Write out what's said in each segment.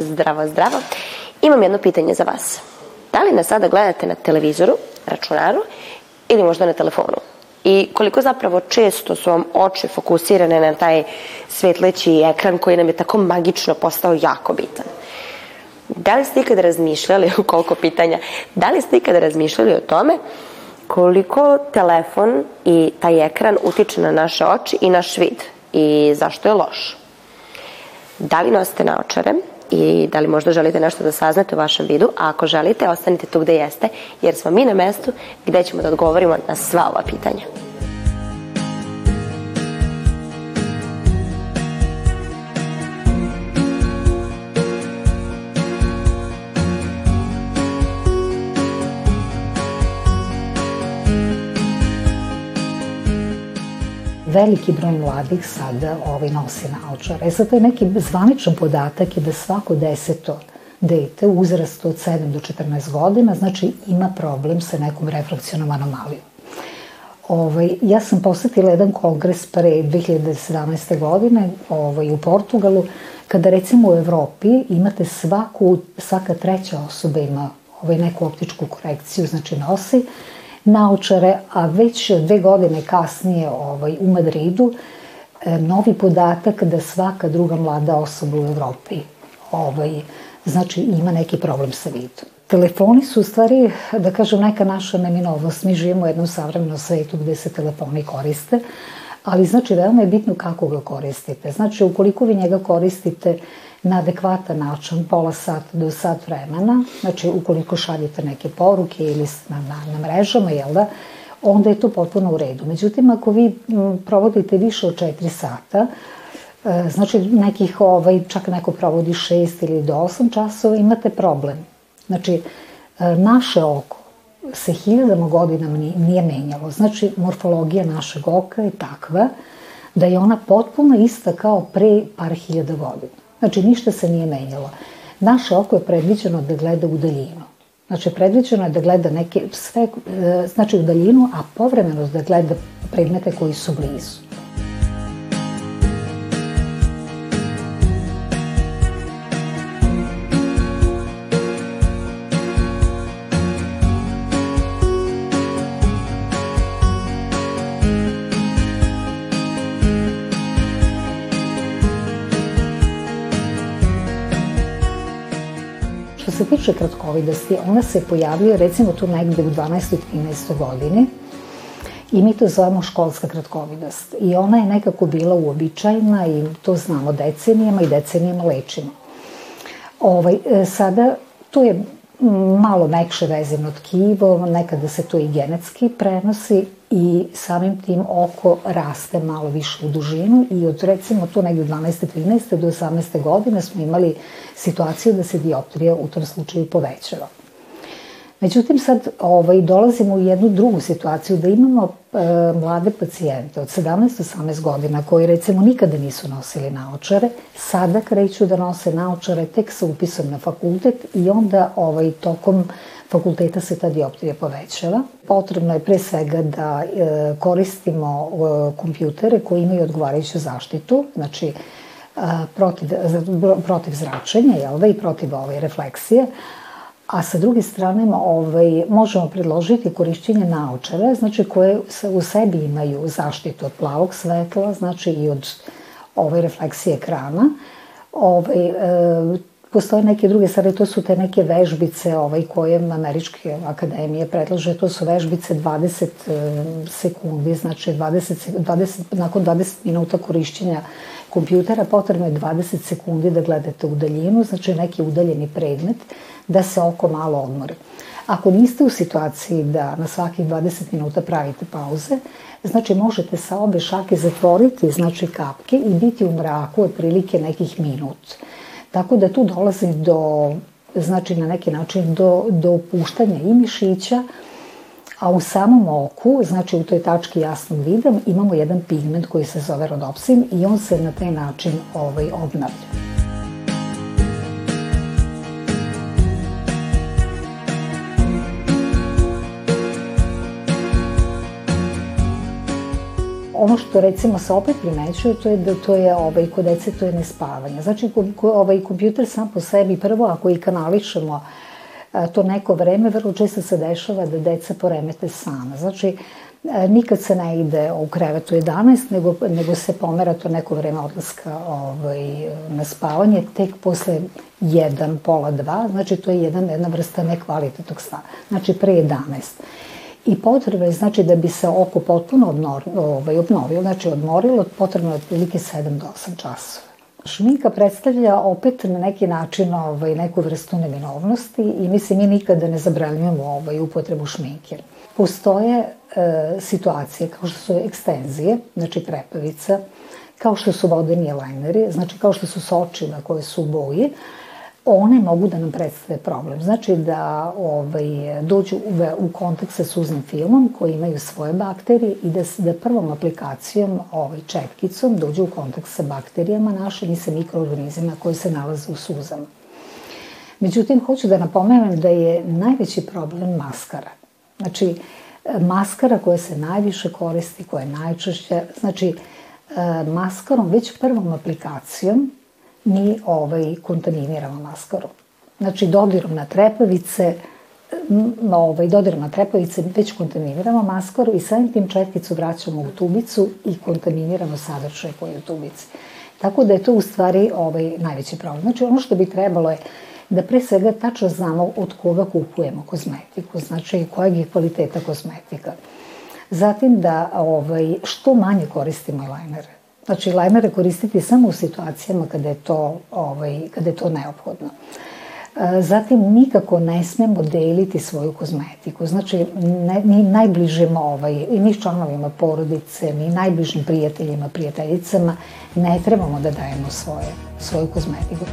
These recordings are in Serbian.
Zdravo, zdravo. Imam jedno pitanje za vas. Da li nas sada gledate na televizoru, računaru ili možda na telefonu? I koliko zapravo često su vam oči fokusirane na taj svetleći ekran koji nam je tako magično postao jako bitan? Da li ste ikada razmišljali, koliko pitanja, da li ste ikada razmišljali o tome koliko telefon i taj ekran utiče na naše oči i naš vid i zašto je loš? Da li nosite naočare i da li možda želite nešto da saznate u vašem vidu, a ako želite, ostanite tu gde jeste, jer smo mi na mestu gde ćemo da odgovorimo na sva ova pitanja. Veliki broj mladih sada ovaj, nosi naočare. E sad, to je neki zvaničan podatak je da svako deseto dete u uzrastu od 7 do 14 godina, znači ima problem sa nekom refrakcionom anomalijom. Ovaj, ja sam posetila jedan kongres pre 2017. godine ovaj, u Portugalu, kada recimo u Evropi imate svaku, svaka treća osoba ima ovaj, neku optičku korekciju, znači nosi naočare, a već dve godine kasnije ovaj, u Madridu e, novi podatak da svaka druga mlada osoba u Evropi ovaj, znači ima neki problem sa vidom. Telefoni su u stvari, da kažem, neka naša neminovnost. Mi živimo u jednom savremenom svetu gde se telefoni koriste, ali znači veoma je bitno kako ga koristite. Znači, ukoliko vi njega koristite na adekvatan način, pola sata do sat vremena, znači ukoliko šaljete neke poruke ili na, na, na mrežama, jel da, onda je to potpuno u redu. Međutim, ako vi provodite više od 4 sata, e, znači nekih, ovaj, čak neko provodi 6 ili do 8 časova, imate problem. Znači, e, naše oko se hiljadama godinama nije, nije menjalo. Znači, morfologija našeg oka je takva da je ona potpuno ista kao pre par hiljada godina. Znači, ništa se nije menjalo. Naše oko je predviđeno da gleda u daljinu. Znači, predviđeno je da gleda neke, sve, e, znači u daljinu, a povremeno da gleda predmete koji su blizu. Tiče kratkovidosti, ona se pojavljuje recimo tu negde u 12. 13. godini i mi to zovemo školska kratkovidost. I ona je nekako bila uobičajena i to znamo decenijama i decenijama lečimo. Ovaj, e, sada, tu je malo mekše vezivno tkivo, nekada se to i genetski prenosi i samim tim oko raste malo više u dužinu i od recimo tu negde 12. 13. do 18. godine smo imali situaciju da se dioptrija u tom slučaju povećava. Međutim, sad ovaj, dolazimo u jednu drugu situaciju da imamo e, mlade pacijente od 17-18 godina koji recimo nikada nisu nosili naočare, sada kreću da nose naočare tek sa upisom na fakultet i onda ovaj, tokom fakulteta se ta dioptrija povećava. Potrebno je pre svega da e, koristimo e, kompjutere koji imaju odgovarajuću zaštitu, znači a, protiv, protiv zračenja jel da, i protiv ove refleksije, a sa druge strane ovaj, možemo predložiti korišćenje naočara, znači koje u sebi imaju zaštitu od plavog svetla, znači i od ove refleksije ekrana. Ovaj, e, postoje neke druge stvari, to su te neke vežbice ovaj, koje Američke akademije predlaže, to su vežbice 20 e, sekundi, znači 20, 20, nakon 20 minuta korišćenja kompjutera potrebno je 20 sekundi da gledate u daljinu, znači neki udaljeni predmet, da se oko malo odmori. Ako niste u situaciji da na svakih 20 minuta pravite pauze, znači možete sa obe šake zatvoriti znači kapke i biti u mraku otprilike nekih minut. Tako da tu dolazi do, znači na neki način do, do opuštanja i mišića, a u samom oku, znači u toj tački jasnog vida, imamo jedan pigment koji se zove rodopsin i on se na taj način ovaj, obnavlja. Ono što recimo se opet primećuje, to je da to je ovaj, kod dece to je nespavanje. Znači, ovaj kompjuter sam po sebi prvo, ako i kanališemo to neko vreme, vrlo često se dešava da deca poremete sama. Znači, nikad se ne ide u krevetu 11, nego, nego se pomera to neko vreme odlaska ovaj, na spavanje, tek posle 1, pola 2, znači to je jedan, jedna vrsta nekvalitetnog sna. Znači pre 11 i potreba je znači da bi se oko potpuno obnovilo, ovaj, obnovilo, znači odmorilo, potrebno je otprilike 7 do 8 časova. Šminka predstavlja opet na neki način ovaj, neku vrstu neminovnosti i mislim mi nikada ne zabranjujemo ovaj, upotrebu šminke. Postoje e, situacije kao što su ekstenzije, znači trepavica, kao što su vodeni lineri, znači kao što su sočiva koje su boji, one mogu da nam predstave problem. Znači da ovaj, dođu u, u kontakt sa suznim filmom koji imaju svoje bakterije i da, da prvom aplikacijom, ovaj, četkicom, dođu u kontakt sa bakterijama našim i sa mikroorganizima koji se nalaze u suzama. Međutim, hoću da napomenem da je najveći problem maskara. Znači, maskara koja se najviše koristi, koja je najčešće, znači, maskarom već prvom aplikacijom mi ovaj, kontaminiramo maskaru. Znači, dodirom na trepavice, ovaj, dodirom na trepavice već kontaminiramo maskaru i samim tim četkicu vraćamo u tubicu i kontaminiramo sadržaj koji je u tubici. Tako da je to u stvari ovaj, najveći problem. Znači, ono što bi trebalo je da pre svega tačno znamo od koga kupujemo kozmetiku, znači kojeg je kvaliteta kozmetika. Zatim da ovaj, što manje koristimo lajnere Znači, lajmere koristiti samo u situacijama kada je to, ovaj, kada je to neophodno. E, zatim, nikako ne smemo deliti svoju kozmetiku. Znači, ne, ni najbližim, ovaj, i ni članovima porodice, ni najbližim prijateljima, prijateljicama, ne trebamo da dajemo svoje, svoju kozmetiku.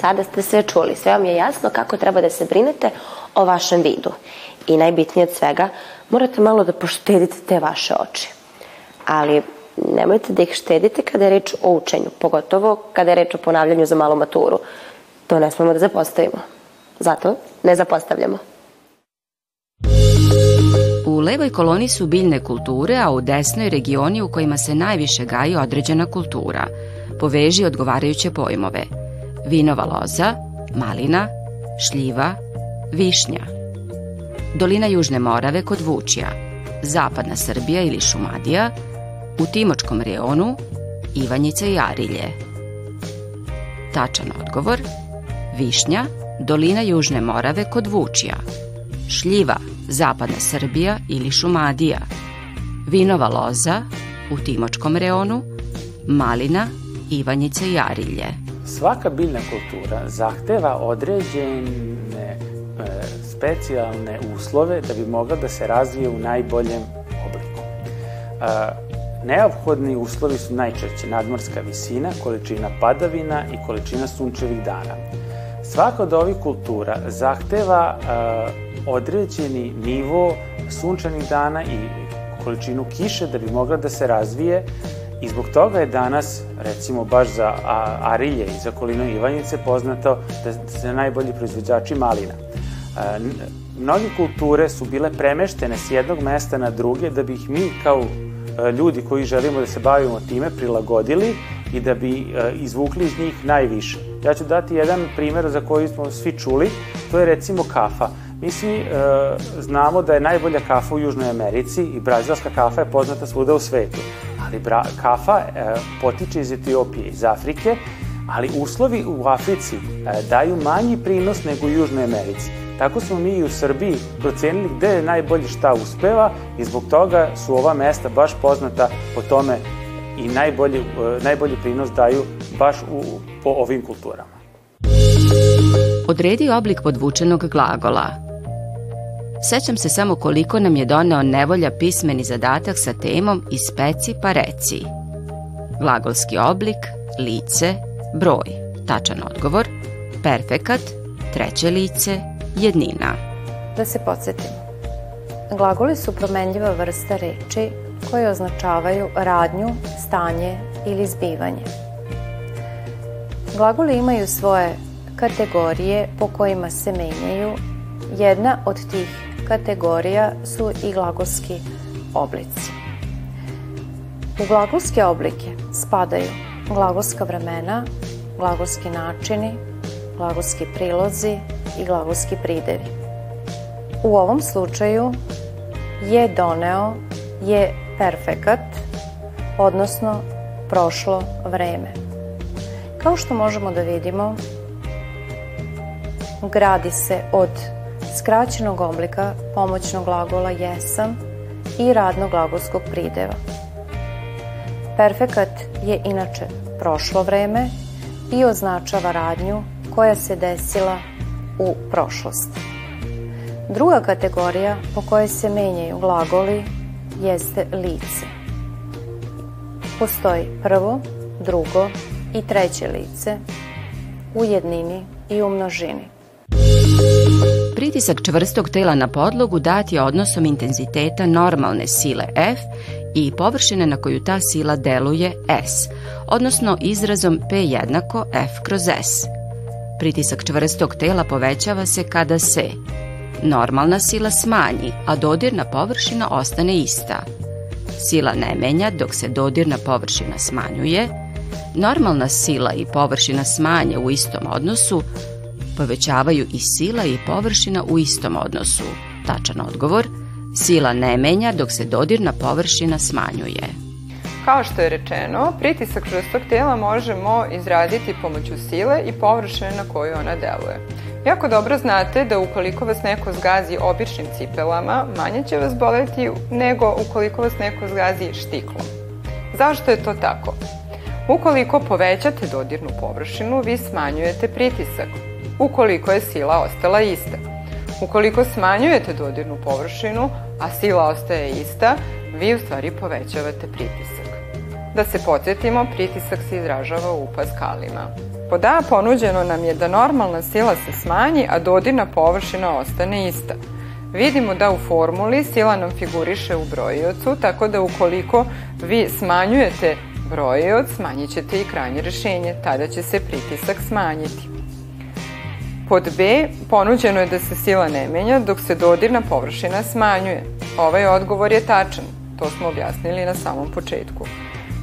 Sada ste sve čuli, sve vam je jasno kako treba da se brinete o vašem vidu. I najbitnije od svega, morate malo da poštedite te vaše oči. Ali nemojte da ih štedite kada je reč o učenju, pogotovo kada je reč o ponavljanju za malu maturu. To ne smemo da zapostavimo. Zato ne zapostavljamo. U levoj koloni su biljne kulture, a u desnoj regioni u kojima se najviše gaji određena kultura. Poveži odgovarajuće pojmove – vinova loza, malina, šljiva, višnja. Dolina Južne Morave kod Vučija, zapadna Srbija ili Šumadija, u Timočkom reonu, Ivanjice i Arilje. Tačan odgovor, višnja, dolina Južne Morave kod Vučija, šljiva, zapadna Srbija ili Šumadija, vinova loza, u Timočkom reonu, malina, Ivanjice i Arilje. Svaka biljna kultura zahteva određene e, specijalne uslove da bi mogla da se razvije u najboljem obliku. E, neophodni uslovi su najčešće nadmorska visina, količina padavina i količina sunčevih dana. Svaka od ovih kultura zahteva e, određeni nivo sunčanih dana i količinu kiše da bi mogla da se razvije I zbog toga je danas, recimo baš za Arilje i za kolinu Ivanjice, poznato da su najbolji proizvođači malina. Mnogi kulture su bile premeštene s jednog mesta na druge da bi ih mi kao ljudi koji želimo da se bavimo time prilagodili i da bi izvukli iz njih najviše. Ja ću dati jedan primer za koji smo svi čuli, to je recimo kafa. Mi svi e, znamo da je najbolja kafa u Južnoj Americi i brazilska kafa je poznata svuda u svetu ali bra, kafa e, potiče iz Etiopije, iz Afrike, ali uslovi u Africi e, daju manji prinos nego u Južnoj Americi. Tako smo mi i u Srbiji procenili gde je najbolje šta uspeva i zbog toga su ova mesta baš poznata po tome i najbolji, e, najbolji prinos daju baš u, po ovim kulturama. Odredi oblik podvučenog glagola. Sećam se samo koliko nam je doneo nevolja pismeni zadatak sa temom ispeci pa reci. Glagolski oblik, lice, broj, tačan odgovor, perfekat, treće lice, jednina. Da se podsjetimo. Glagoli su promenljiva vrsta reči koje označavaju radnju, stanje ili zbivanje. Glagoli imaju svoje kategorije po kojima se menjaju. Jedna od tih kategorija su i glagolski oblici. U glagolske oblike spadaju glagolska vremena, glagolski načini, glagolski prilozi i glagolski pridevi. U ovom slučaju je doneo je perfekat, odnosno prošlo vreme. Kao što možemo da vidimo, gradi se od skraćenog oblika pomoćnog glagola jesam i radnog glagolskog prideva. Perfekat je inače prošlo vreme i označava radnju koja se desila u prošlosti. Druga kategorija po kojoj se menjaju glagoli jeste lice. Postoji prvo, drugo i treće lice u jednini i u množini. Pritisak čvrstog tela na podlogu dat je odnosom intenziteta normalne sile F i površine na koju ta sila deluje S, odnosno izrazom P jednako F kroz S. Pritisak čvrstog tela povećava se kada se normalna sila smanji, a dodirna površina ostane ista. Sila ne menja dok se dodirna površina smanjuje, normalna sila i površina smanje u istom odnosu, povećavaju i sila i površina u istom odnosu. Tačan odgovor, sila ne menja dok se dodirna površina smanjuje. Kao što je rečeno, pritisak čvrstog tela možemo izraditi pomoću sile i površine na koju ona deluje. Jako dobro znate da ukoliko vas neko zgazi običnim cipelama, manje će vas boleti nego ukoliko vas neko zgazi štiklom. Zašto je to tako? Ukoliko povećate dodirnu površinu, vi smanjujete pritisak, ukoliko je sila ostala ista. Ukoliko smanjujete dodirnu površinu, a sila ostaje ista, vi u stvari povećavate pritisak. Da se podsjetimo, pritisak se izražava u paskalima. Pod A ponuđeno nam je da normalna sila se smanji, a dodirna površina ostane ista. Vidimo da u formuli sila nam figuriše u brojiocu, tako da ukoliko vi smanjujete brojioc, smanjit ćete i krajnje rešenje, tada će se pritisak smanjiti. Pod B ponuđeno je da se sila ne menja dok se dodirna površina smanjuje. Ovaj odgovor je tačan, to smo objasnili na samom početku.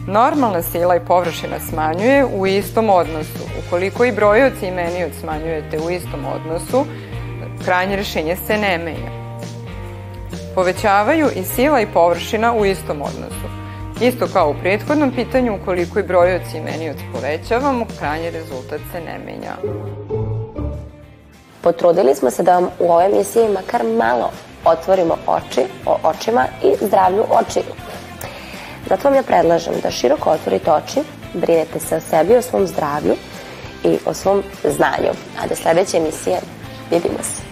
Normalna sila i površina smanjuje u istom odnosu. Ukoliko i brojoc i imenioc smanjujete u istom odnosu, krajnje rešenje se ne menja. Povećavaju i sila i površina u istom odnosu. Isto kao u prethodnom pitanju, ukoliko i brojoc i imenioc povećavamo, krajnji rezultat se ne menja. Potrudili smo se da vam u ovoj emisiji makar malo otvorimo oči o očima i zdravlju očiju. Zato vam ja predlažem da široko otvorite oči, brinete se o sebi, o svom zdravlju i o svom znanju. A do sledeće emisije vidimo se.